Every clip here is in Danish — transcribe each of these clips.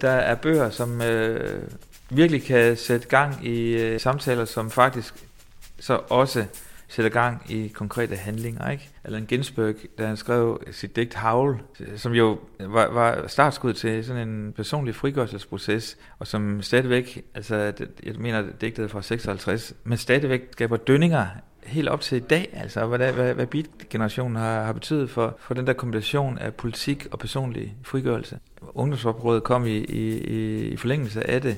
Der er bøger, som øh, virkelig kan sætte gang i øh, samtaler, som faktisk så også sætter gang i konkrete handlinger. Ikke? Allan Ginsberg, da han skrev sit digt Havl, som jo var, var startskud til sådan en personlig frigørelsesproces, og som stadigvæk, altså jeg mener digtet fra 56, men stadigvæk skaber dønninger helt op til i dag, altså hvad, hvad, hvad beat-generationen har, har betydet for, for den der kombination af politik og personlig frigørelse. Ungdomsoprøret kom i, i, i forlængelse af det,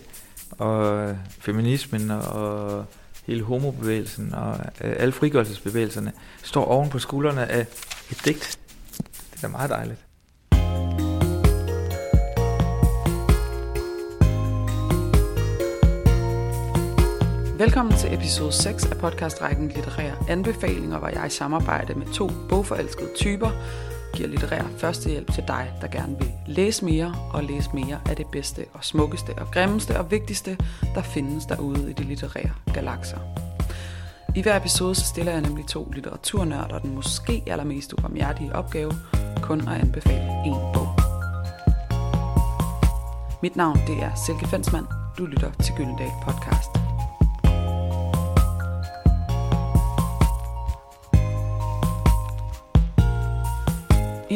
og feminismen og hele homobevægelsen og øh, alle frigørelsesbevægelserne står oven på skuldrene af et digt. Det er meget dejligt. Velkommen til episode 6 af podcastrækken Litterære Anbefalinger, hvor jeg i samarbejde med to bogforelskede typer giver litterær førstehjælp til dig, der gerne vil læse mere og læse mere af det bedste og smukkeste og grimmeste og vigtigste, der findes derude i de litterære galakser. I hver episode så stiller jeg nemlig to litteraturnørder den måske allermest ubarmhjertige opgave, kun at anbefale én bog. Mit navn det er Silke Fensmann. Du lytter til Gyldendal Podcast.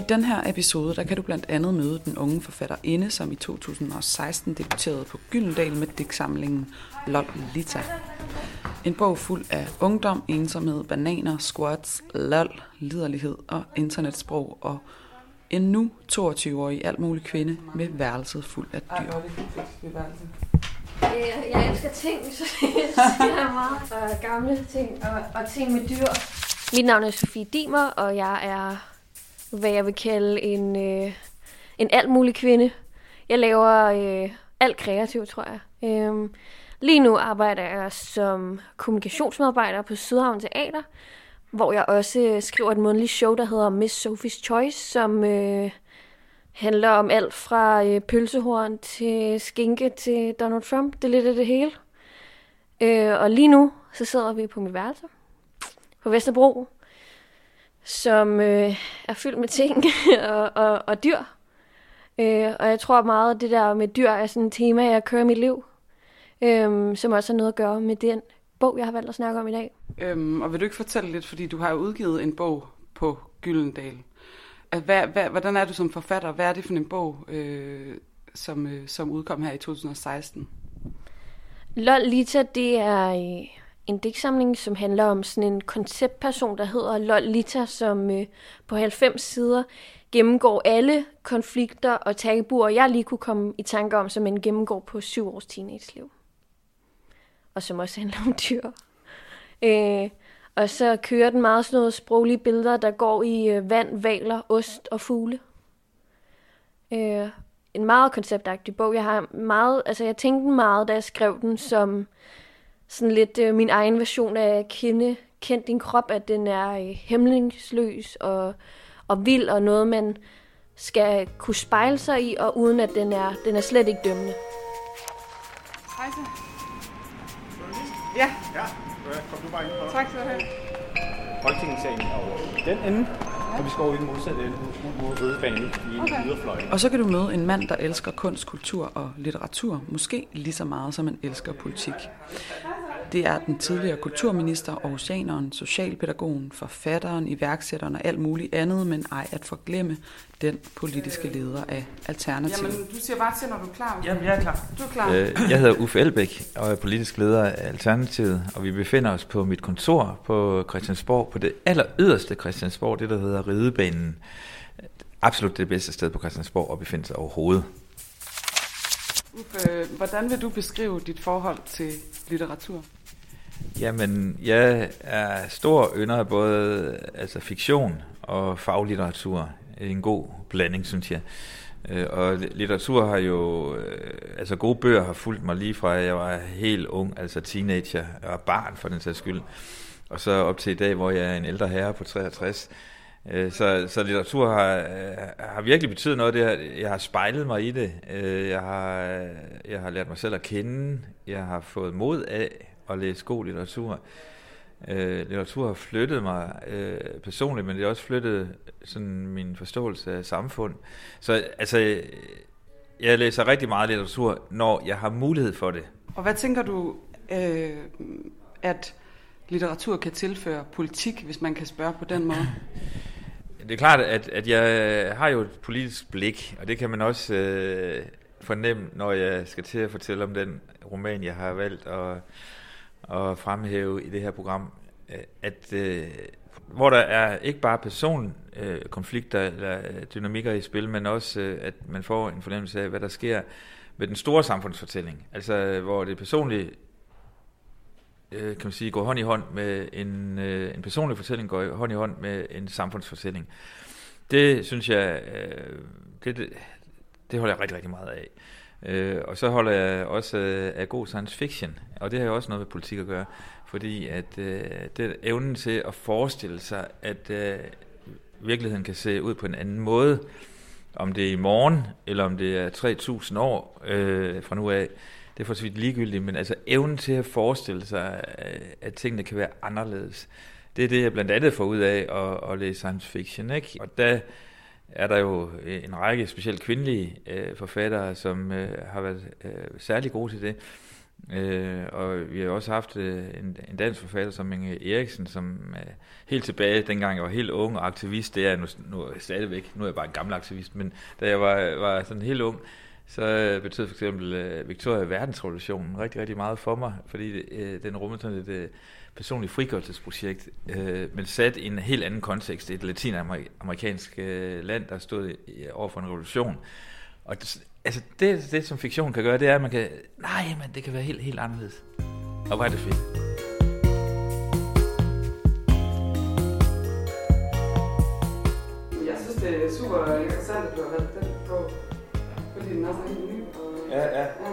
I den her episode, der kan du blandt andet møde den unge forfatter Inde, som i 2016 debuterede på Gyldendal med digtsamlingen Lol Lita. En bog fuld af ungdom, ensomhed, bananer, squats, lol, liderlighed og internetsprog og en nu 22-årig alt mulig kvinde med værelset fuld af dyr. Ej, jeg, jeg elsker ting, så jeg siger meget. Og gamle ting og, og ting med dyr. Mit navn er Sofie Dimer, og jeg er, hvad jeg vil kalde en, øh, en alt mulig kvinde. Jeg laver øh, alt kreativt, tror jeg. Øh, Lige nu arbejder jeg som kommunikationsmedarbejder på Sydhavn Teater, hvor jeg også øh, skriver et månedligt show, der hedder Miss Sophie's Choice, som øh, handler om alt fra øh, pølsehorn til skinke til Donald Trump. Det er lidt af det hele. Øh, og lige nu, så sidder vi på mit værelse på Vesterbro, som øh, er fyldt med ting og, og, og dyr. Øh, og jeg tror meget, at det der med dyr er sådan et tema, jeg kører i mit liv øhm, som også har noget at gøre med den bog, jeg har valgt at snakke om i dag. Øhm, og vil du ikke fortælle lidt, fordi du har jo udgivet en bog på Gyldendal. Hvad, hvad, hvordan er du som forfatter? Hvad er det for en bog, øh, som, øh, som udkom her i 2016? Lol Lita, det er øh, en digtsamling, som handler om sådan en konceptperson, der hedder Lolita, som øh, på 90 sider gennemgår alle konflikter og tabuer, jeg lige kunne komme i tanke om, som en gennemgår på syv års teenage-liv og som også handler om dyr. Øh, og så kører den meget sådan noget sproglige billeder, der går i øh, vand, valer, ost og fugle. Øh, en meget konceptagtig bog. Jeg har meget, altså jeg tænkte meget, da jeg skrev den, som sådan lidt øh, min egen version af kende, kend din krop, at den er øh, hemmelingsløs og, og vild, og noget man skal kunne spejle sig i, og uden at den er, den er slet ikke dømmende. Hej så. Ja. Ja, kom du bare ind. Tak skal du have. Folketingssalen er over den ende, og vi skal over i den modsatte ende mod Rødebanen i okay. yderfløjen. Og så kan du møde en mand, der elsker kunst, kultur og litteratur, måske lige så meget som man elsker politik. Det er den tidligere kulturminister, oceaneren, socialpædagogen, forfatteren, iværksætteren og alt muligt andet, men ej at forglemme den politiske leder af Alternativet. Jamen, du siger bare til, når du er klar. Jamen, jeg er klar. Du er klar. Øh, jeg hedder Uffe Elbæk og er politisk leder af Alternativet, og vi befinder os på mit kontor på Christiansborg, på det aller yderste Christiansborg, det der hedder Ridebanen. Absolut det bedste sted på Christiansborg at befinde sig overhovedet. Uffe, hvordan vil du beskrive dit forhold til litteratur? Jamen, jeg er stor ynder af både altså fiktion og faglitteratur. En god blanding, synes jeg. Øh, og litteratur har jo, øh, altså gode bøger har fulgt mig lige fra, jeg var helt ung, altså teenager, og barn for den sags skyld. Og så op til i dag, hvor jeg er en ældre herre på 63. Øh, så, så litteratur har, øh, har virkelig betydet noget. Det, jeg har spejlet mig i det. Øh, jeg har, jeg har lært mig selv at kende. Jeg har fået mod af at læse god litteratur. Øh, litteratur har flyttet mig øh, personligt, men det har også flyttet sådan min forståelse af samfund. Så altså, jeg læser rigtig meget litteratur, når jeg har mulighed for det. Og hvad tænker du, øh, at litteratur kan tilføre politik, hvis man kan spørge på den måde? Det er klart, at, at jeg har jo et politisk blik, og det kan man også øh, fornemme, når jeg skal til at fortælle om den roman, jeg har valgt at, at fremhæve i det her program. At øh, hvor der er ikke bare personkonflikter øh, eller øh, dynamikker i spil, men også øh, at man får en fornemmelse af, hvad der sker med den store samfundsfortælling. Altså øh, hvor det personlige øh, kan man sige, går hånd i hånd med en, øh, en personlig fortælling, går hånd i hånd med en samfundsfortælling. Det synes jeg, øh, det, det, det holder jeg rigtig, rigtig meget af. Øh, og så holder jeg også øh, af god science fiction, og det har jo også noget med politik at gøre, fordi at øh, det er evnen til at forestille sig, at øh, virkeligheden kan se ud på en anden måde, om det er i morgen, eller om det er 3.000 år øh, fra nu af, det er for så vidt ligegyldigt, men altså evnen til at forestille sig, øh, at tingene kan være anderledes, det er det, jeg blandt andet får ud af at, at læse science fiction. Ikke? Og der er der jo øh, en række specielt kvindelige øh, forfattere, som øh, har været øh, særlig gode til det. Øh, og vi har også haft øh, en, en dansk forfatter som Inge Eriksen, som øh, helt tilbage, dengang jeg var helt ung og aktivist, det er jeg nu, nu er jeg stadigvæk, nu er jeg bare en gammel aktivist, men da jeg var, var sådan helt ung, så øh, betød for eksempel øh, Victoria verdensrevolutionen rigtig, rigtig meget for mig, fordi øh, den rummede sådan et øh, personligt frigørelsesprojekt, øh, men sat i en helt anden kontekst, et latinamerikansk øh, land, der stod uh, over for en revolution. Og det, altså det, det, som fiktion kan gøre, det er, at man kan, nej, men det kan være helt, helt anderledes. Og hvor er det fedt. Jeg synes, det er super interessant, at du har været den på fordi den er så helt ny. Og, ja, ja, ja.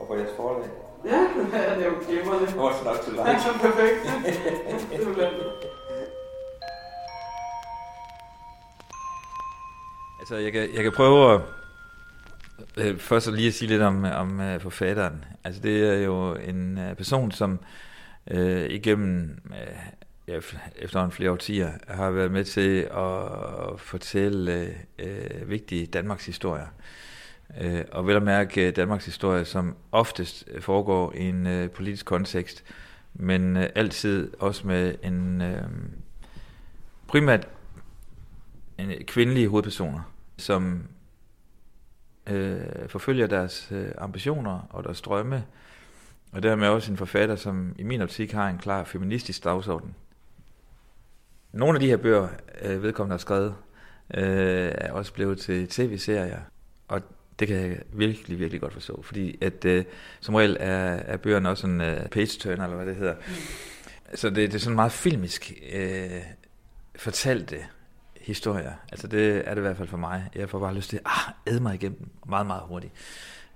Og på jeres forlag. Ja, det er jo glimrende. Det var så nok til langt. Det er så perfekt. det er Altså, jeg kan, jeg kan prøve at Øh, først så lige at sige lidt om, om øh, forfatteren. Altså, det er jo en øh, person, som øh, igennem øh, efterhånden flere årtier har været med til at fortælle øh, vigtige Danmarks historier. Øh, og vel at mærke Danmarks historie, som oftest foregår i en øh, politisk kontekst, men øh, altid også med en øh, primært en kvindelige hovedpersoner, som øh, forfølger deres øh, ambitioner og deres drømme, og dermed også en forfatter, som i min optik har en klar feministisk dagsorden. Nogle af de her bøger, øh, vedkommende har skrevet, øh, er også blevet til tv-serier, og det kan jeg virkelig, virkelig godt forstå, fordi at øh, som regel er, er bøgerne også en øh, page-turner, eller hvad det hedder. Mm. Så det, det er sådan meget filmisk øh, fortalte historier. Altså det er det i hvert fald for mig. Jeg får bare lyst til at ah, æde mig igennem meget, meget hurtigt.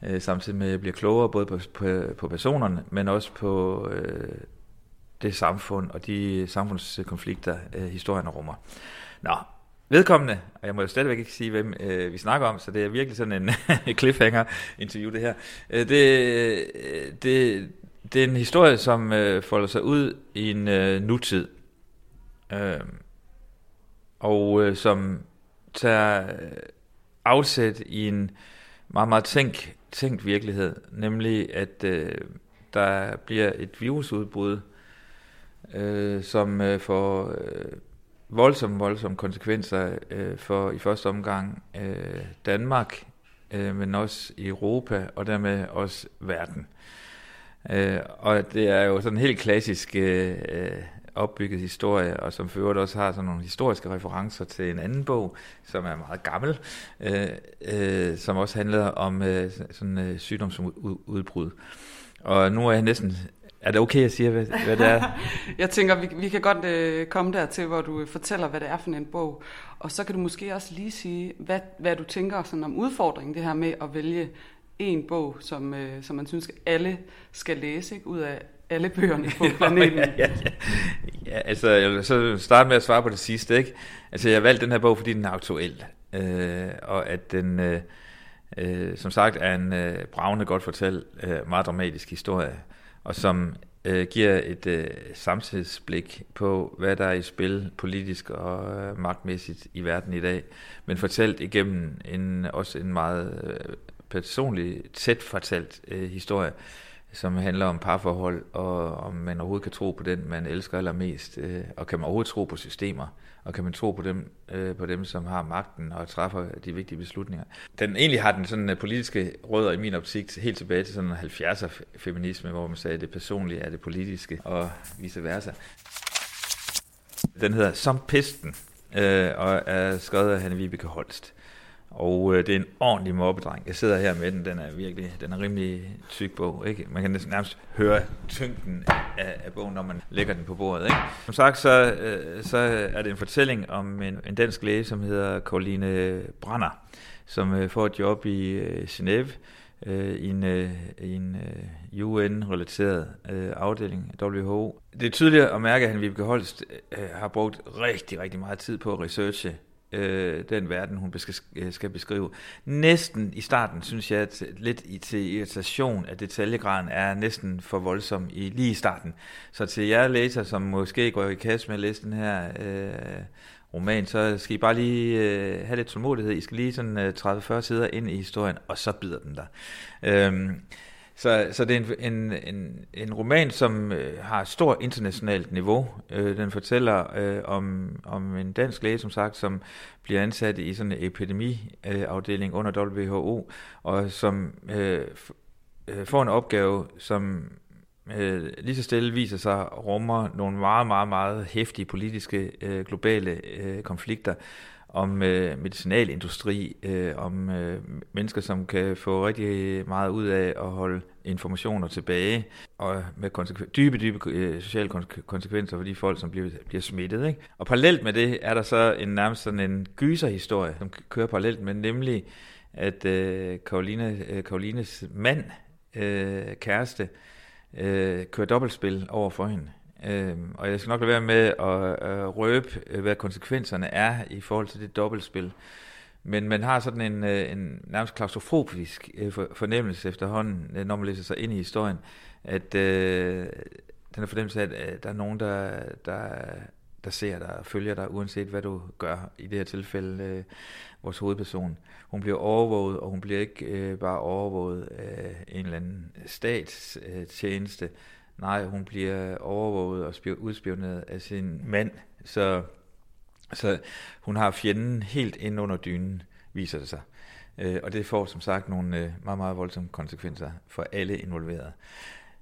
Øh, samtidig med at jeg bliver klogere både på, på, på personerne, men også på øh, det samfund og de samfundskonflikter, øh, historien rummer. Nå, vedkommende, og jeg må jo stadigvæk ikke sige, hvem øh, vi snakker om, så det er virkelig sådan en cliffhanger-interview, det her. Øh, det, øh, det, det er en historie, som øh, folder sig ud i en øh, nutid, øh, og øh, som tager øh, afsæt i en meget, meget tænkt, tænkt virkelighed, nemlig at øh, der bliver et virusudbrud, øh, som øh, får... Øh, voldsomme, voldsomme konsekvenser øh, for i første omgang øh, Danmark, øh, men også Europa og dermed også verden. Øh, og det er jo sådan en helt klassisk øh, øh opbygget historie, og som for øvrigt også har sådan nogle historiske referencer til en anden bog, som er meget gammel, øh, øh, som også handler om øh, sådan øh, sygdomsudbrud. Og nu er jeg næsten er det okay, at siger, hvad, hvad det er? jeg tænker, vi, vi kan godt øh, komme dertil, hvor du fortæller, hvad det er for en bog. Og så kan du måske også lige sige, hvad, hvad du tænker sådan om udfordringen, det her med at vælge en bog, som, øh, som man synes, alle skal læse, ikke? ud af alle bøgerne på planeten. ja, ja, ja. ja, altså, jeg vil så starte med at svare på det sidste. Ikke? Altså, jeg valgte den her bog, fordi den er aktuel. Øh, og at den, øh, øh, som sagt, er en øh, bravende godt fortalt, øh, meget dramatisk historie og som øh, giver et øh, samtidsblik på, hvad der er i spil politisk og øh, magtmæssigt i verden i dag, men fortalt igennem en, også en meget øh, personlig tæt fortalt øh, historie, som handler om parforhold, og om man overhovedet kan tro på den, man elsker allermest, øh, og kan man overhovedet tro på systemer, og kan man tro på dem, øh, på dem som har magten og træffer de vigtige beslutninger. Den egentlig har den sådan øh, politiske rødder i min optik helt tilbage til sådan 70'er feminisme, hvor man sagde, at det personlige er det politiske, og vice versa. Den hedder Som Pisten, øh, og er skrevet af Hanne Vibeke Holst. Og øh, det er en ordentlig mobbedreng. Jeg sidder her med den, den er virkelig, den er rimelig tyk bog. Ikke? Man kan næsten nærmest høre tyngden af, af bogen, når man lægger den på bordet. Ikke? Som sagt, så, øh, så er det en fortælling om en, en dansk læge, som hedder Karoline Branner, som øh, får et job i øh, Genève øh, i en, øh, i en øh, UN-relateret øh, afdeling af WHO. Det er tydeligt at mærke, at han Vibeke Holst øh, har brugt rigtig, rigtig meget tid på at researche øh, den verden, hun besk- øh, skal beskrive. Næsten i starten, synes jeg, at lidt i, til irritation, at detaljegraden er næsten for voldsom i, lige i starten. Så til jer læser, som måske går i kasse med at læse den her øh, roman, så skal I bare lige øh, have lidt tålmodighed. I skal lige sådan øh, 30-40 sider ind i historien, og så bider den der. Øh, så, så det er en, en, en, en roman, som øh, har et stort internationalt niveau. Øh, den fortæller øh, om, om en dansk læge, som sagt, som bliver ansat i sådan en epidemiafdeling øh, under WHO, og som øh, øh, får en opgave, som øh, lige så stille viser sig rummer nogle meget, meget, meget hæftige politiske øh, globale øh, konflikter, om øh, medicinalindustri, øh, om øh, mennesker, som kan få rigtig meget ud af at holde informationer tilbage, og med konsekven- dybe, dybe øh, sociale konsekvenser for de folk, som bliver, bliver smittet. Ikke? Og parallelt med det er der så en nærmest sådan en gyserhistorie, som kører parallelt med, nemlig at øh, Karoline, øh, Karolines mand, øh, kæreste, øh, kører dobbeltspil over for hende. Øh, og jeg skal nok lade være med at øh, røbe, hvad konsekvenserne er i forhold til det dobbeltspil. Men man har sådan en, øh, en nærmest klaustrofobisk øh, fornemmelse efterhånden, øh, når man læser sig ind i historien, at øh, den er fornemmelse af, at øh, der er nogen, der, der, der ser dig og følger dig, uanset hvad du gør. I det her tilfælde øh, vores hovedperson. Hun bliver overvåget, og hun bliver ikke øh, bare overvåget af en eller anden statstjeneste, øh, Nej, hun bliver overvåget og udspioneret af sin mand, så, så hun har fjenden helt ind under dynen, viser det sig. Øh, og det får som sagt nogle øh, meget, meget voldsomme konsekvenser for alle involverede.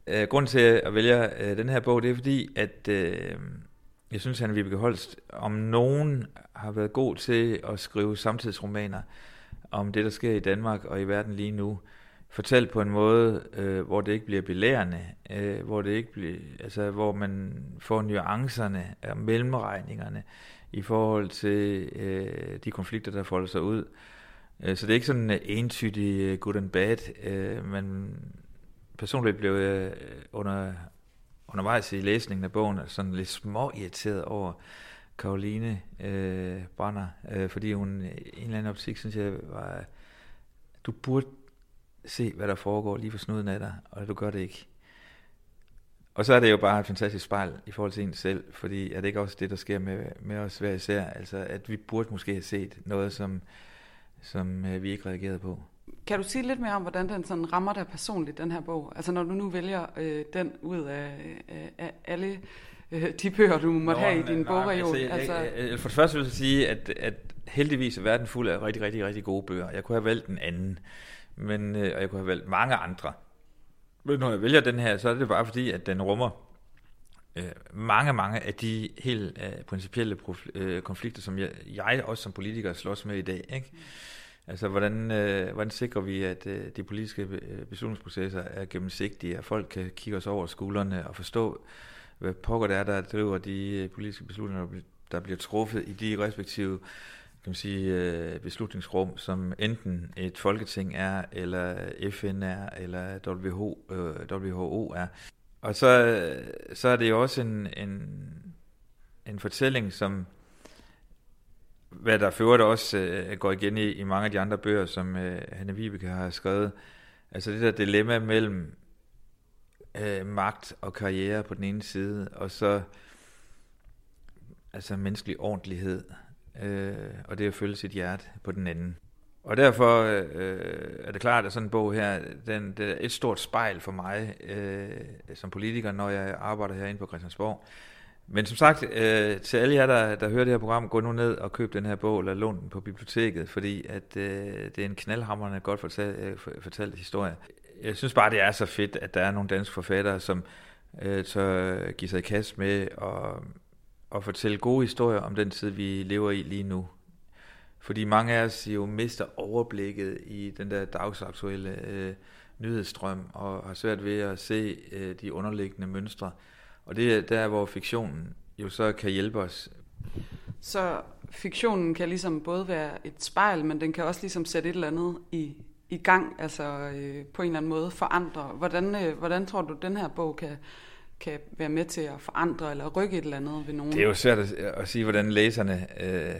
Øh, grunden til at vælge øh, den her bog, det er fordi, at øh, jeg synes, at Vibeke Holst om nogen har været god til at skrive samtidsromaner om det, der sker i Danmark og i verden lige nu fortalt på en måde, øh, hvor det ikke bliver belærende, øh, hvor det ikke bliver, altså hvor man får nuancerne og mellemregningerne i forhold til øh, de konflikter, der folder sig ud. Øh, så det er ikke sådan en entydig øh, good and bad, øh, men personligt blev jeg øh, under, undervejs i læsningen af bogen sådan lidt små irriteret over Karoline øh, Brander, øh, fordi hun i en eller anden optik, synes jeg, var, du burde se, hvad der foregår lige for snuden af dig, og du gør det ikke. Og så er det jo bare et fantastisk spejl i forhold til en selv, fordi er det ikke også det, der sker med, med os hver især? Altså, at vi burde måske have set noget, som, som øh, vi ikke reagerede på. Kan du sige lidt mere om, hvordan den sådan rammer dig personligt, den her bog? Altså når du nu vælger øh, den ud af, af, af alle øh, de bøger, du måtte Nå, have i din bogregion. Altså, altså... Jeg, jeg, for det første vil jeg sige, at, at heldigvis er verden fuld af rigtig, rigtig, rigtig gode bøger. Jeg kunne have valgt en anden men, øh, og jeg kunne have valgt mange andre. Men når jeg vælger den her, så er det bare fordi, at den rummer øh, mange, mange af de helt øh, principielle prof, øh, konflikter, som jeg, jeg også som politiker slås med i dag. Ikke? Altså, hvordan, øh, hvordan sikrer vi, at øh, de politiske øh, beslutningsprocesser er gennemsigtige, at folk kan kigge os over skuldrene og forstå, hvad pokker det er, der driver de øh, politiske beslutninger, der bliver truffet i de respektive kan man sige, øh, beslutningsrum, som enten et folketing er, eller FN er, eller WHO, øh, WHO er. Og så, så er det jo også en, en, en fortælling, som hvad der for det også øh, går igen i, i mange af de andre bøger, som øh, Hanne Vibeke har skrevet. Altså det der dilemma mellem øh, magt og karriere på den ene side, og så altså menneskelig ordentlighed øh, og det at følge sit hjerte på den anden. Og derfor øh, er det klart, at sådan en bog her, den, det er et stort spejl for mig øh, som politiker, når jeg arbejder herinde på Christiansborg. Men som sagt, øh, til alle jer, der, der hører det her program, gå nu ned og køb den her bog, eller lån den på biblioteket, fordi at, øh, det er en knaldhamrende godt fortalt, øh, fortalt historie. Jeg synes bare, det er så fedt, at der er nogle danske forfattere, som øh, tør give sig i kast med og, og fortælle gode historier om den tid, vi lever i lige nu. Fordi mange af os jo mister overblikket i den der dagsaktuelle øh, nyhedsstrøm, og har svært ved at se øh, de underliggende mønstre. Og det er der, hvor fiktionen jo så kan hjælpe os. Så fiktionen kan ligesom både være et spejl, men den kan også ligesom sætte et eller andet i, i gang, altså øh, på en eller anden måde forandre. Hvordan, øh, hvordan tror du, den her bog kan, kan være med til at forandre eller rykke et eller andet ved nogen? Det er jo svært at, at sige, hvordan læserne øh,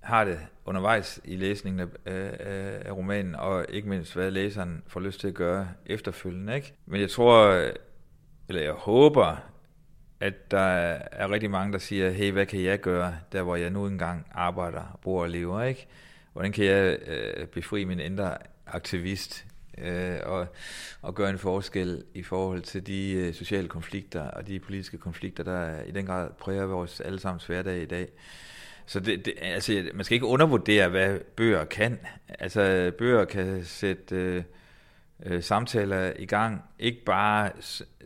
har det undervejs i læsningen af, af, af romanen, og ikke mindst, hvad læseren får lyst til at gøre efterfølgende. Ikke? Men jeg tror, eller jeg håber, at der er rigtig mange, der siger, hey, hvad kan jeg gøre, der hvor jeg nu engang arbejder, bor og lever, ikke? Hvordan kan jeg øh, befri min indre aktivist øh, og, og gøre en forskel i forhold til de øh, sociale konflikter og de politiske konflikter, der i den grad præger vores allesammens hverdag i dag. Så det, det, altså, man skal ikke undervurdere, hvad bøger kan. Altså, bøger kan sætte øh, øh, samtaler i gang. Ikke bare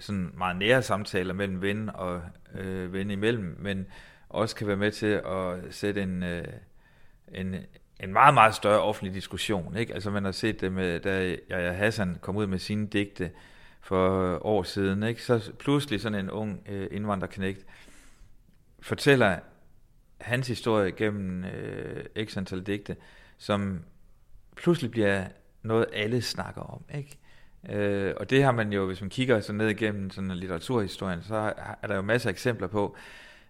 sådan meget nære samtaler mellem ven og øh, ven imellem, men også kan være med til at sætte en, øh, en, en meget, meget større offentlig diskussion. Ikke? Altså man har set det med, da Jaja Hassan kom ud med sine digte for år siden, ikke? så pludselig sådan en ung øh, indvandrerknægt fortæller hans historie gennem øh, x antal digte, som pludselig bliver noget, alle snakker om. Ikke? Øh, og det har man jo, hvis man kigger så ned igennem sådan litteraturhistorien, så er der jo masser af eksempler på,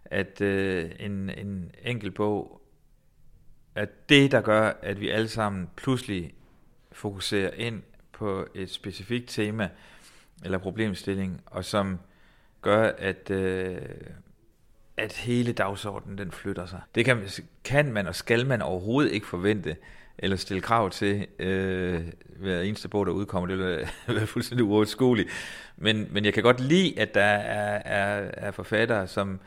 at øh, en, en enkelt bog at det, der gør, at vi alle sammen pludselig fokuserer ind på et specifikt tema eller problemstilling, og som gør, at, øh, at hele dagsordenen den flytter sig. Det kan, kan man og skal man overhovedet ikke forvente eller stille krav til øh, hver eneste bog, der udkommer. Det vil være fuldstændig uoverskueligt. Men, men jeg kan godt lide, at der er, er, er forfattere, som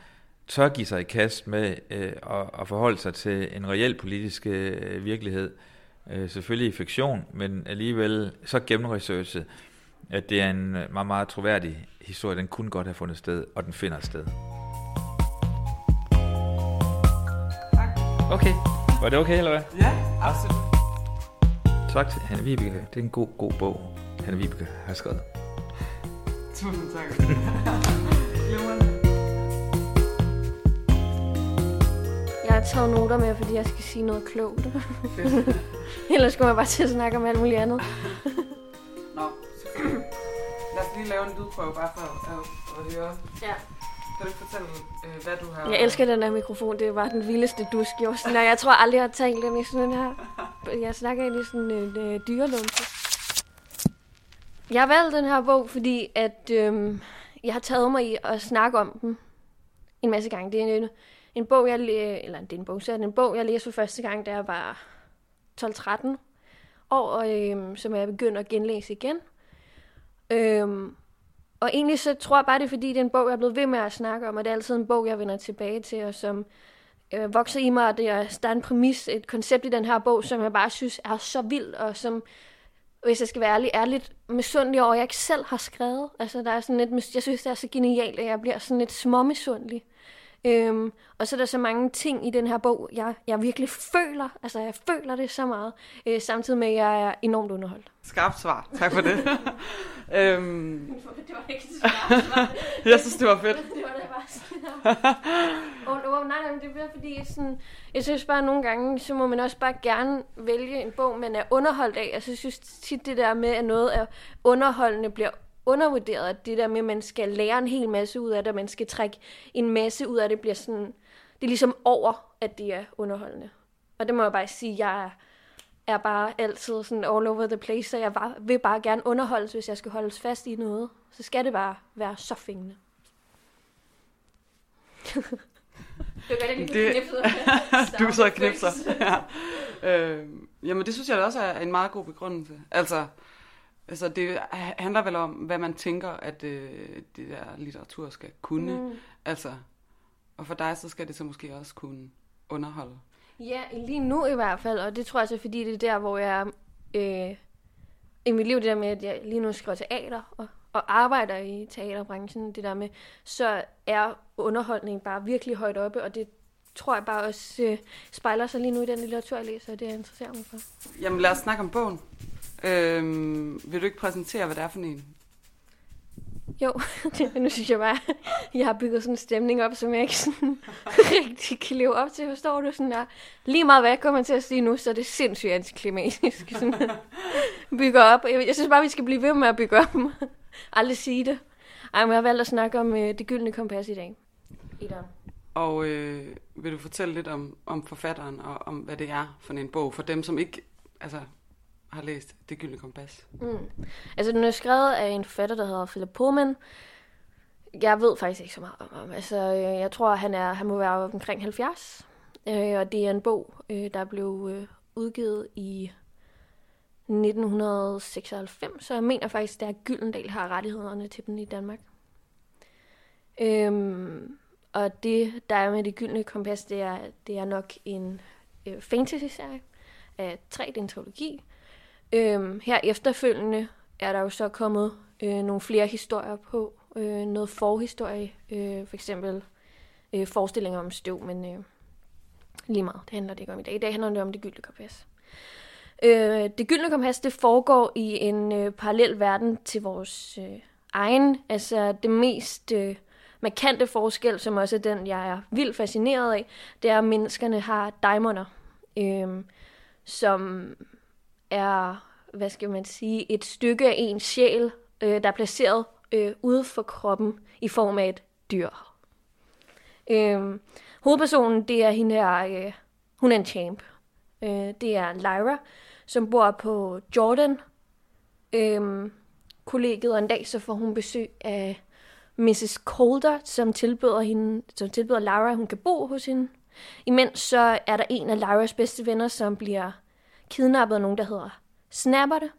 tør give sig i kast med øh, at, at forholde sig til en reel politisk øh, virkelighed. Øh, selvfølgelig i fiktion, men alligevel så gennemresearchet, at det er en meget, meget troværdig historie. Den kunne godt have fundet sted, og den finder sted. Tak. Okay. Var det okay, eller hvad? Ja, absolut. Tak til Hanne Vibeke. Det er en god, god bog, Hanne Vibeke har skrevet. Tusind tak. Jeg har taget noter med, fordi jeg skal sige noget klogt. Ellers skulle man bare til at snakke om alt muligt andet. Nå. Lad os lige lave en lydprøve, bare for at, at høre. Ja. Kan du ikke fortælle, øh, hvad du har... Jeg elsker den her mikrofon. Det var den vildeste dusk, jeg var sådan, jeg tror aldrig, jeg har talt den i sådan her. Jeg snakker ind i sådan en øh, dyrelunse. Jeg har valgt den her bog, fordi at øh, jeg har taget mig i at snakke om den en masse gange. Det er en, en bog, jeg eller det er en bog, så er en bog, jeg læste for første gang, da jeg var 12-13 år, og, øhm, som jeg begyndte at genlæse igen. Øhm, og egentlig så tror jeg bare, det er fordi, det er en bog, jeg er blevet ved med at snakke om, og det er altid en bog, jeg vender tilbage til, og som øh, vokser i mig, og det er, der er en præmis, et koncept i den her bog, som jeg bare synes er så vild, og som, hvis jeg skal være ærlig, er lidt misundelig over, at jeg ikke selv har skrevet. Altså, der er sådan lidt, jeg synes, det er så genialt, at jeg bliver sådan lidt småmisundelig. Øhm, og så er der så mange ting i den her bog, jeg, jeg virkelig føler. Altså, jeg føler det så meget. Øh, samtidig med, at jeg er enormt underholdt. Skarpt svar. Tak for det. øhm, det var ikke så svar. jeg synes, det var fedt. det var da bare sådan og, og, nej, nej, det er fordi, sådan, jeg synes bare, at nogle gange, så må man også bare gerne vælge en bog, man er underholdt af. Altså, jeg synes tit det der med, at noget er underholdende bliver undervurderet, at det der med, at man skal lære en hel masse ud af det, og man skal trække en masse ud af det, bliver sådan, det er ligesom over, at det er underholdende. Og det må jeg bare sige, jeg er, er bare altid sådan all over the place, så jeg bare, vil bare gerne underholdes, hvis jeg skal holdes fast i noget. Så skal det bare være så fængende. det var godt, jeg lige det... du så knipser. ja. Øh, Jamen det synes jeg også er en meget god begrundelse. Altså, altså det handler vel om, hvad man tænker, at øh, det der litteratur skal kunne. Mm. Altså, og for dig så skal det så måske også kunne underholde. Ja, lige nu i hvert fald, og det tror jeg så, fordi det er der, hvor jeg øh, i mit liv, det der med, at jeg lige nu skriver teater og, og arbejder i teaterbranchen, det der med, så er underholdning bare virkelig højt oppe, og det tror jeg bare også øh, spejler sig lige nu i den litteratur, jeg læser, og det jeg interesserer mig for. Jamen lad os snakke om bogen. Øhm, vil du ikke præsentere, hvad det er for en? Jo, nu synes jeg bare, jeg har bygget sådan en stemning op, som jeg ikke sådan rigtig kan leve op til, forstår du? Sådan der. Lige meget hvad jeg kommer til at sige nu, så er det sindssygt antiklimatisk. Sådan, bygge op. Jeg, jeg synes bare, vi skal blive ved med at bygge op. Aldrig sige det. Ej, men jeg har valgt at snakke om øh, det gyldne kompas i dag. I dag. Og øh, vil du fortælle lidt om, om forfatteren og om, hvad det er for en bog, for dem, som ikke altså, har læst Det Gyldne Kompas? Mm. Altså, den er skrevet af en forfatter, der hedder Philip Pullman. Jeg ved faktisk ikke så meget om ham. Altså, øh, jeg tror, han, er, han må være omkring 70. Øh, og det er en bog, øh, der blev øh, udgivet i 1996, så jeg mener faktisk, at Gyldendal har rettighederne til den i Danmark. Øhm, og det, der er med det gyldne kompas, det er, det er nok en øh, fantasy-serie af tre, det trilogi. Øhm, her efterfølgende er der jo så kommet øh, nogle flere historier på. Øh, noget forhistorie, øh, for eksempel øh, forestillinger om støv, men øh, lige meget, det handler det ikke om i dag. I dag handler det om det gyldne kompas. Øh, det gyldne kompas, det foregår i en øh, parallel verden til vores øh, egen. Altså det mest øh, markante forskel, som også er den, jeg er vildt fascineret af, det er, at menneskerne har daimoner, øh, som er, hvad skal man sige, et stykke af en sjæl, øh, der er placeret øh, ude for kroppen i form af et dyr. Øh, hovedpersonen, det er hende her, øh, hun er en champ. Øh, det er Lyra, som bor på Jordan. Øh, kollegiet, og en dag så får hun besøg af Mrs. Calder, som tilbyder, hende, som tilbyder Lyra, at hun kan bo hos hende. Imens så er der en af Lyras bedste venner, som bliver kidnappet af nogen, der hedder Snapper det.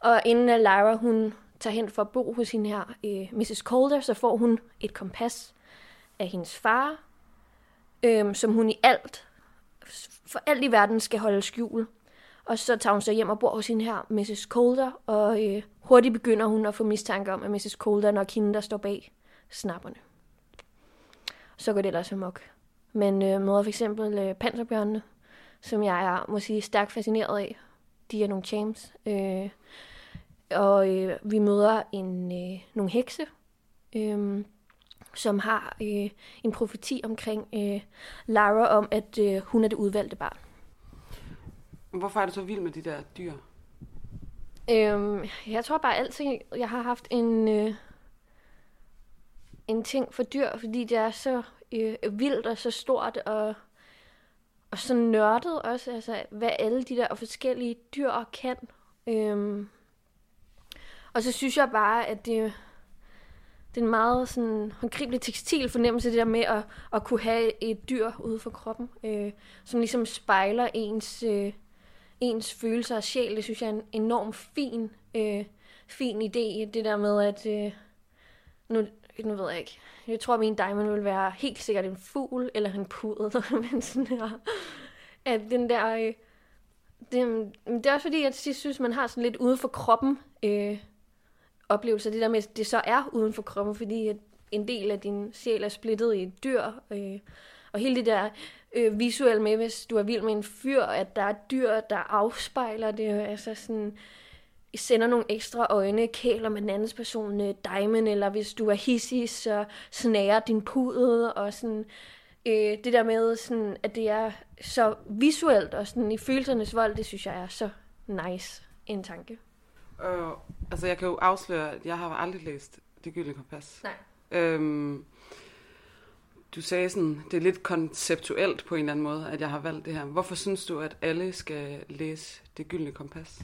Og inden Lyra, hun tager hen for at bo hos hende her, øh, Mrs. Calder, så får hun et kompas af hendes far, øh, som hun i alt, for alt i verden skal holde skjul. Og så tager hun så hjem og bor hos hende her, Mrs. Calder, og øh, hurtigt begynder hun at få mistanke om, at Mrs. Calder er nok hende, der står bag snapperne. Så går det ellers amok. Men øh, møder for eksempel øh, panserbjørnene, som jeg er, må sige, stærkt fascineret af. De er nogle champs. Øh, og øh, vi møder en, øh, nogle hekse, øh, som har øh, en profeti omkring øh, Lara om, at øh, hun er det udvalgte barn. Hvorfor er du så vild med de der dyr? Øhm, jeg tror bare altid, jeg har haft en, øh, en ting for dyr, fordi det er så øh, vildt og så stort og, og så nørdet også, altså hvad alle de der forskellige dyr kan. Øhm, og så synes jeg bare, at det, det er en meget sådan håndgribelig tekstil fornemmelse, det der med at, at kunne have et dyr ude for kroppen, øh, som ligesom spejler ens, øh, ens følelser og sjæl. Det synes jeg er en enorm fin, øh, fin idé, det der med, at øh, nu, nu ved jeg ikke. Jeg tror, at min diamond vil være helt sikkert en fugl eller en puder, men sådan her. At den der... Øh, det, det er også fordi, at jeg synes, man har sådan lidt uden for kroppen øh, oplevelser. Det der med, at det så er uden for kroppen, fordi at en del af din sjæl er splittet i et dyr. Øh, og hele det der øh, visuelle med, hvis du er vild med en fyr, at der er dyr, der afspejler det. Altså sådan sender nogle ekstra øjne, kæler med den andens person uh, diamond, eller hvis du er hissig, så snærer din pudel, og sådan, øh, det der med, sådan, at det er så visuelt, og sådan i følelsernes vold, det synes jeg er så nice en tanke. Uh, altså jeg kan jo afsløre, at jeg har aldrig læst Det Gyldne Kompas. Nej. Øhm, du sagde sådan, det er lidt konceptuelt på en eller anden måde, at jeg har valgt det her. Hvorfor synes du, at alle skal læse Det Gyldne Kompas?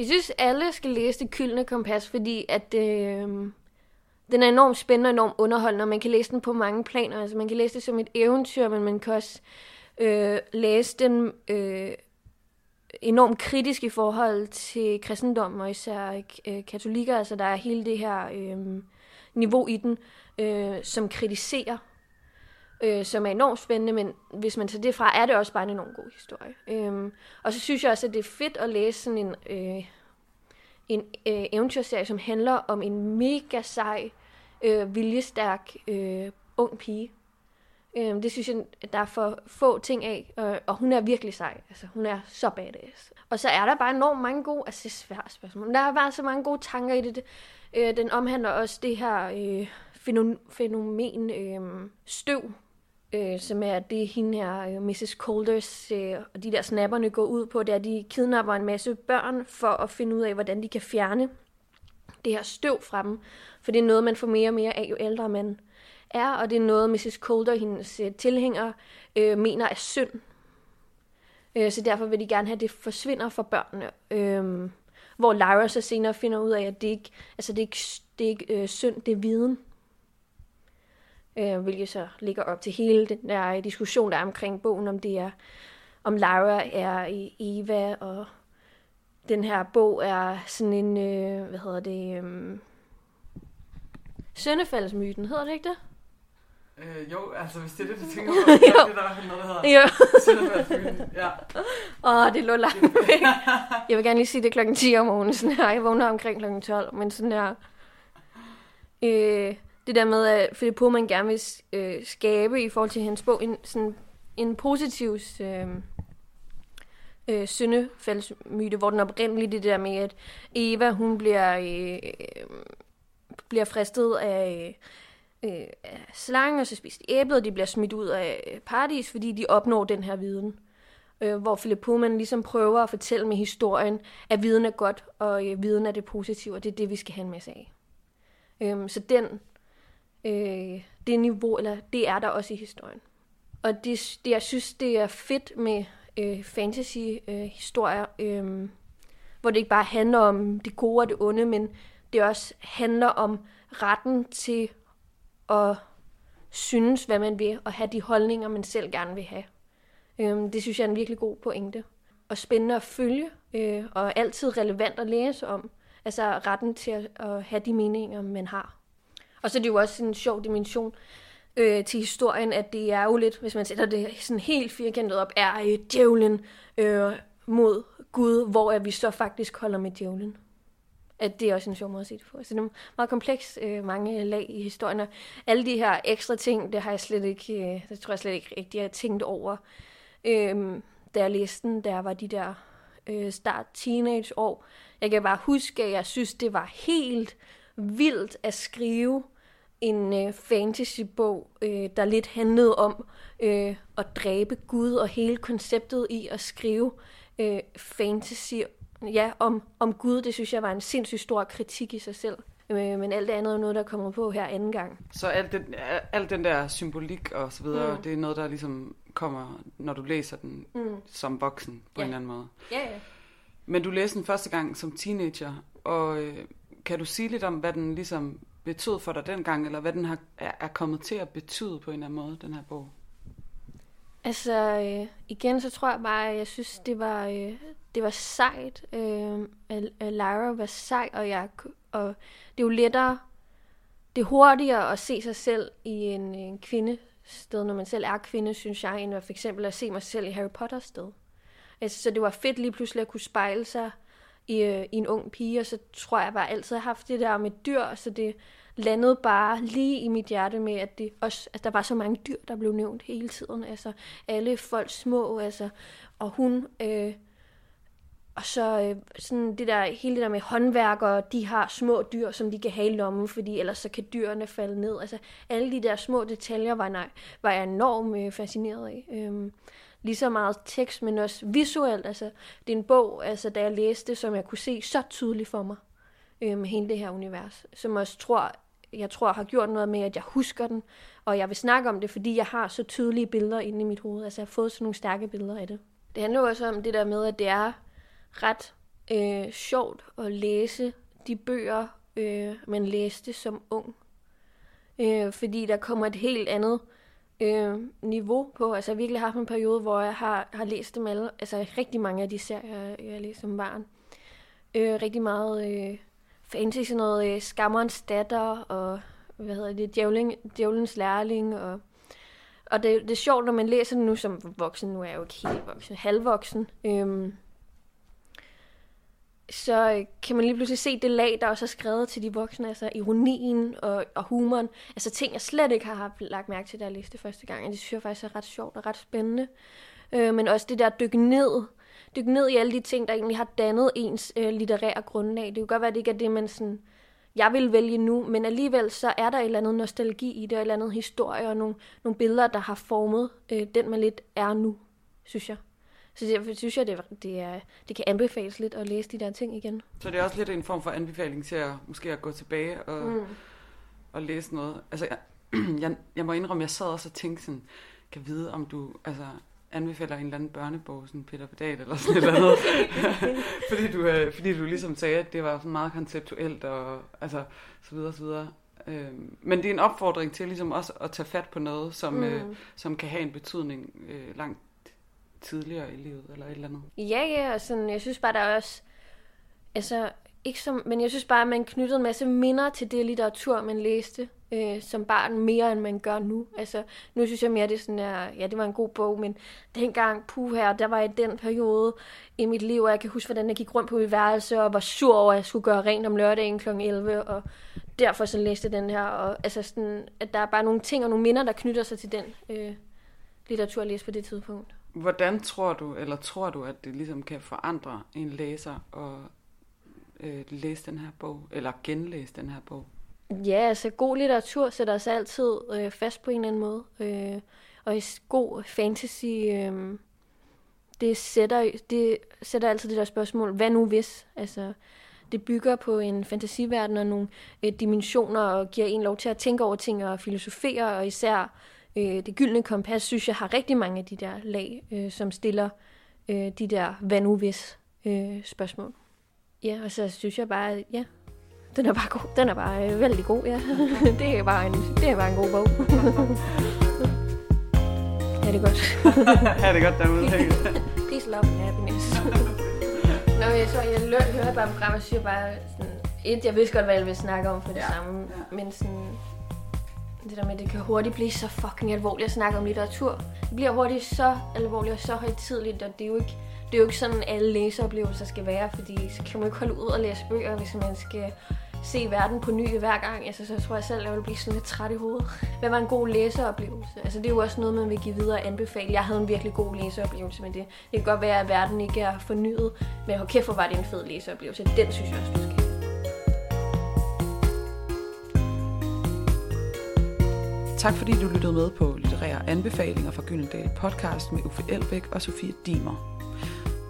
Jeg synes, alle skal læse Det Kyldne Kompas, fordi at øh, den er enormt spændende og enormt underholdende, og man kan læse den på mange planer. Altså man kan læse det som et eventyr, men man kan også øh, læse den øh, enormt kritisk i forhold til kristendom, og især øh, katolikker. Altså, der er hele det her øh, niveau i den, øh, som kritiserer, øh, som er enormt spændende, men hvis man tager det fra, er det også bare en enormt god historie. Øh, og så synes jeg også, at det er fedt at læse sådan en, øh, en øh, eventyrserie, som handler om en mega sej, øh, viljestærk øh, ung pige, Øhm, det synes jeg, at der er for få ting af, og, og hun er virkelig sej. Altså, hun er så badass. Og så er der bare enormt mange gode, altså det er svært spørgsmål, der er bare så mange gode tanker i det. det øh, den omhandler også det her øh, fænomen øh, støv, øh, som er det hende her, øh, Mrs. Colders, øh, og de der snapperne går ud på, det er, at de kidnapper en masse børn for at finde ud af, hvordan de kan fjerne det her støv fra dem. For det er noget, man får mere og mere af, jo ældre man er, og det er noget, Mrs. Calder, hendes øh, tilhænger, øh, mener er synd. Øh, så derfor vil de gerne have, at det forsvinder for børnene. Øh, hvor Lyra så senere finder ud af, at det ikke, altså det er ikke, det er ikke øh, synd, det er viden. Øh, hvilket så ligger op til hele den der diskussion, der er omkring bogen, om det er, om Lyra er Eva, og den her bog er sådan en, øh, hvad hedder det, øh, Søndefaldsmyten, hedder det ikke det? Øh, jo, altså hvis det er det, du tænker på, så er det der er noget, der hedder jo. ja. Åh, oh, det lå langt Jeg vil gerne lige sige, det er klokken 10 om morgenen, sådan her. Jeg vågner omkring klokken 12, men sådan her. Øh, det der med, at Philip Pullman gerne vil øh, skabe i forhold til hans bog en, sådan, en positiv øh, øh, syndefaldsmyte, hvor den oprindelige det der med, at Eva, hun bliver, øh, bliver fristet af øh, slangen og så spiser de æblet, og de bliver smidt ud af paradis, fordi de opnår den her viden. Øh, hvor Philip Pullman ligesom prøver at fortælle med historien, at viden er godt, og øh, viden er det positive, og det er det, vi skal have en masse af. Øh, så den, øh, det niveau, eller det er der også i historien. Og det, det jeg synes, det er fedt med øh, fantasy-historier, øh, øh, hvor det ikke bare handler om det gode og det onde, men det også handler om retten til at synes, hvad man vil, og have de holdninger, man selv gerne vil have. Øh, det synes jeg er en virkelig god pointe. Og spændende at følge, øh, og altid relevant at læse om. Altså retten til at, at have de meninger, man har. Og så er det jo også en sjov dimension øh, til historien, at det er jo lidt, hvis man sætter det sådan helt firkantet op, er øh, djævlen øh, mod Gud, hvor er vi så faktisk holder med djævlen at det er også en sjov måde at se det på. Så det er meget kompleks, øh, mange lag i historien, og alle de her ekstra ting, det har jeg slet ikke, øh, det tror jeg slet ikke rigtig, jeg har tænkt over. Øh, da jeg læste den, der var de der øh, start teenage år. Jeg kan bare huske, at jeg synes, det var helt vildt at skrive en øh, fantasybog, øh, der lidt handlede om øh, at dræbe Gud, og hele konceptet i at skrive øh, fantasy ja, om, om Gud, det synes jeg var en sindssygt stor kritik i sig selv. Øh, men alt det andet er noget, der kommer på her anden gang. Så alt den, alt den der symbolik og så videre, mm. det er noget, der ligesom kommer, når du læser den mm. som voksen på ja. en eller anden måde. Ja, ja. Men du læste den første gang som teenager, og øh, kan du sige lidt om, hvad den ligesom betød for dig dengang, eller hvad den har, er, kommet til at betyde på en eller anden måde, den her bog? Altså, øh, igen, så tror jeg bare, at jeg synes, det var, øh, det var sejt. Øh, at Lyra var sej, og, jeg, og det er jo lettere, det er hurtigere at se sig selv i en, en kvinde sted, når man selv er kvinde, synes jeg, end at for eksempel at se mig selv i Harry Potter sted. Altså, så det var fedt lige pludselig at kunne spejle sig i, øh, i en ung pige, og så tror jeg bare altid har haft det der med dyr, så det landede bare lige i mit hjerte med, at, det også, at der var så mange dyr, der blev nævnt hele tiden. Altså alle folk små, altså, og hun... Øh, og så øh, sådan det der, hele det der med håndværkere, de har små dyr, som de kan have i lommen, fordi ellers så kan dyrene falde ned. Altså alle de der små detaljer var, nej, var jeg enormt øh, fascineret af. Øhm, lige så meget tekst, men også visuelt. Altså, det er en bog, altså, da jeg læste, som jeg kunne se så tydeligt for mig øh, med hele det her univers, som også tror, jeg tror har gjort noget med, at jeg husker den, og jeg vil snakke om det, fordi jeg har så tydelige billeder inde i mit hoved. Altså jeg har fået sådan nogle stærke billeder af det. Det handler også om det der med, at det er ret øh, sjovt at læse de bøger, øh, man læste som ung. Øh, fordi der kommer et helt andet øh, niveau på. Altså jeg har virkelig haft en periode, hvor jeg har, har læst dem alle. Altså rigtig mange af de serier, jeg har læst som barn. Øh, rigtig meget øh, fantasy, noget øh, Skammerens datter og hvad hedder det, Djævling, Djævlens lærling og og det, det er sjovt, når man læser det nu som voksen, nu er jeg jo ikke helt voksen, halvvoksen, øhm, så øh, kan man lige pludselig se det lag, der også er skrevet til de voksne, altså ironien og, og humoren. Altså ting, jeg slet ikke har lagt mærke til, da jeg læste det første gang, og det synes jeg faktisk er ret sjovt og ret spændende. Øh, men også det der dykke ned, dykke ned i alle de ting, der egentlig har dannet ens øh, litterære grundlag. Det kan godt være, at det ikke er det, man sådan, jeg vil vælge nu, men alligevel så er der et eller andet nostalgi i det, og et eller andet historie og nogle, nogle billeder, der har formet øh, den, man lidt er nu, synes jeg. Så det, synes jeg, det, det, er, det kan anbefales lidt at læse de der ting igen. Så det er også lidt en form for anbefaling til at måske at gå tilbage og, mm. og læse noget. Altså, jeg, jeg, jeg må indrømme, jeg sad også og tænkte sådan, kan vide, om du altså, anbefaler en eller anden børnebog, sådan Peter Pedal eller sådan eller andet. fordi, du, øh, fordi du ligesom sagde, at det var sådan meget konceptuelt og altså, så videre, så videre. Øh, men det er en opfordring til ligesom også at tage fat på noget, som, mm. øh, som kan have en betydning øh, langt tidligere i livet, eller et eller andet. Ja, ja, og sådan, jeg synes bare, der er også, altså, ikke som, men jeg synes bare, at man knyttede en masse minder til det litteratur, man læste øh, som barn, mere end man gør nu. Altså, nu synes jeg mere, det er sådan, at, ja, det var en god bog, men dengang, puh her, der var i den periode i mit liv, og jeg kan huske, hvordan jeg gik rundt på mit værelse, og var sur over, at jeg skulle gøre rent om lørdagen kl. 11, og derfor så læste den her, og altså sådan, at der er bare nogle ting og nogle minder, der knytter sig til den øh, litteratur, jeg læste på det tidspunkt. Hvordan tror du, eller tror du, at det ligesom kan forandre en læser at øh, læse den her bog, eller genlæse den her bog? Ja, altså god litteratur sætter os altid øh, fast på en eller anden måde. Øh, og i god fantasy, øh, det, sætter, det sætter altid det der spørgsmål, hvad nu hvis? Altså, det bygger på en fantasiverden og nogle øh, dimensioner, og giver en lov til at tænke over ting og filosofere, og især øh, det gyldne kompas, synes jeg har rigtig mange af de der lag, øh, som stiller øh, de der hvad nu hvis øh, spørgsmål. Ja, og så synes jeg bare, ja, den er bare god. Den er bare øh, vældig god, ja. det, er bare en, det er bare en god bog. ja, det er godt. ja, det er godt derude. Peace, love and happiness. Nå, jeg, så jeg hører bare program og siger bare sådan, et, jeg vidste godt, hvad jeg ville snakke om for det ja. samme, ja. men sådan, det der med, at det kan hurtigt blive så fucking alvorligt at snakke om litteratur. Det bliver hurtigt så alvorligt og så højtidligt, og det er jo ikke, det er jo ikke sådan, alle læseoplevelser skal være, fordi så kan man jo ikke holde ud og læse bøger, hvis man skal se verden på ny hver gang. Altså, så tror jeg selv, at jeg vil blive sådan lidt træt i hovedet. Hvad var en god læseoplevelse? Altså, det er jo også noget, man vil give videre og anbefale. Jeg havde en virkelig god læseoplevelse med det. Det kan godt være, at verden ikke er fornyet, men hold kæft, hvor var det en fed læseoplevelse. Den synes jeg også, du skal Tak fordi du lyttede med på Litterære Anbefalinger fra Gyldendal podcast med Uffe Elbæk og Sofie Dimer.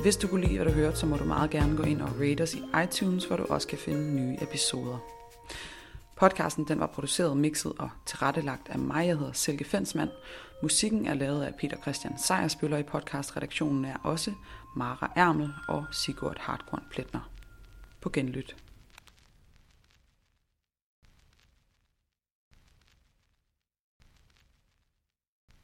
Hvis du kunne lide, hvad du hørte, så må du meget gerne gå ind og rate os i iTunes, hvor du også kan finde nye episoder. Podcasten den var produceret, mixet og tilrettelagt af mig, jeg hedder Silke Fensmann. Musikken er lavet af Peter Christian Sejersbøller i podcastredaktionen er også Mara Ærmel og Sigurd Hartkorn Pletner. På genlyt.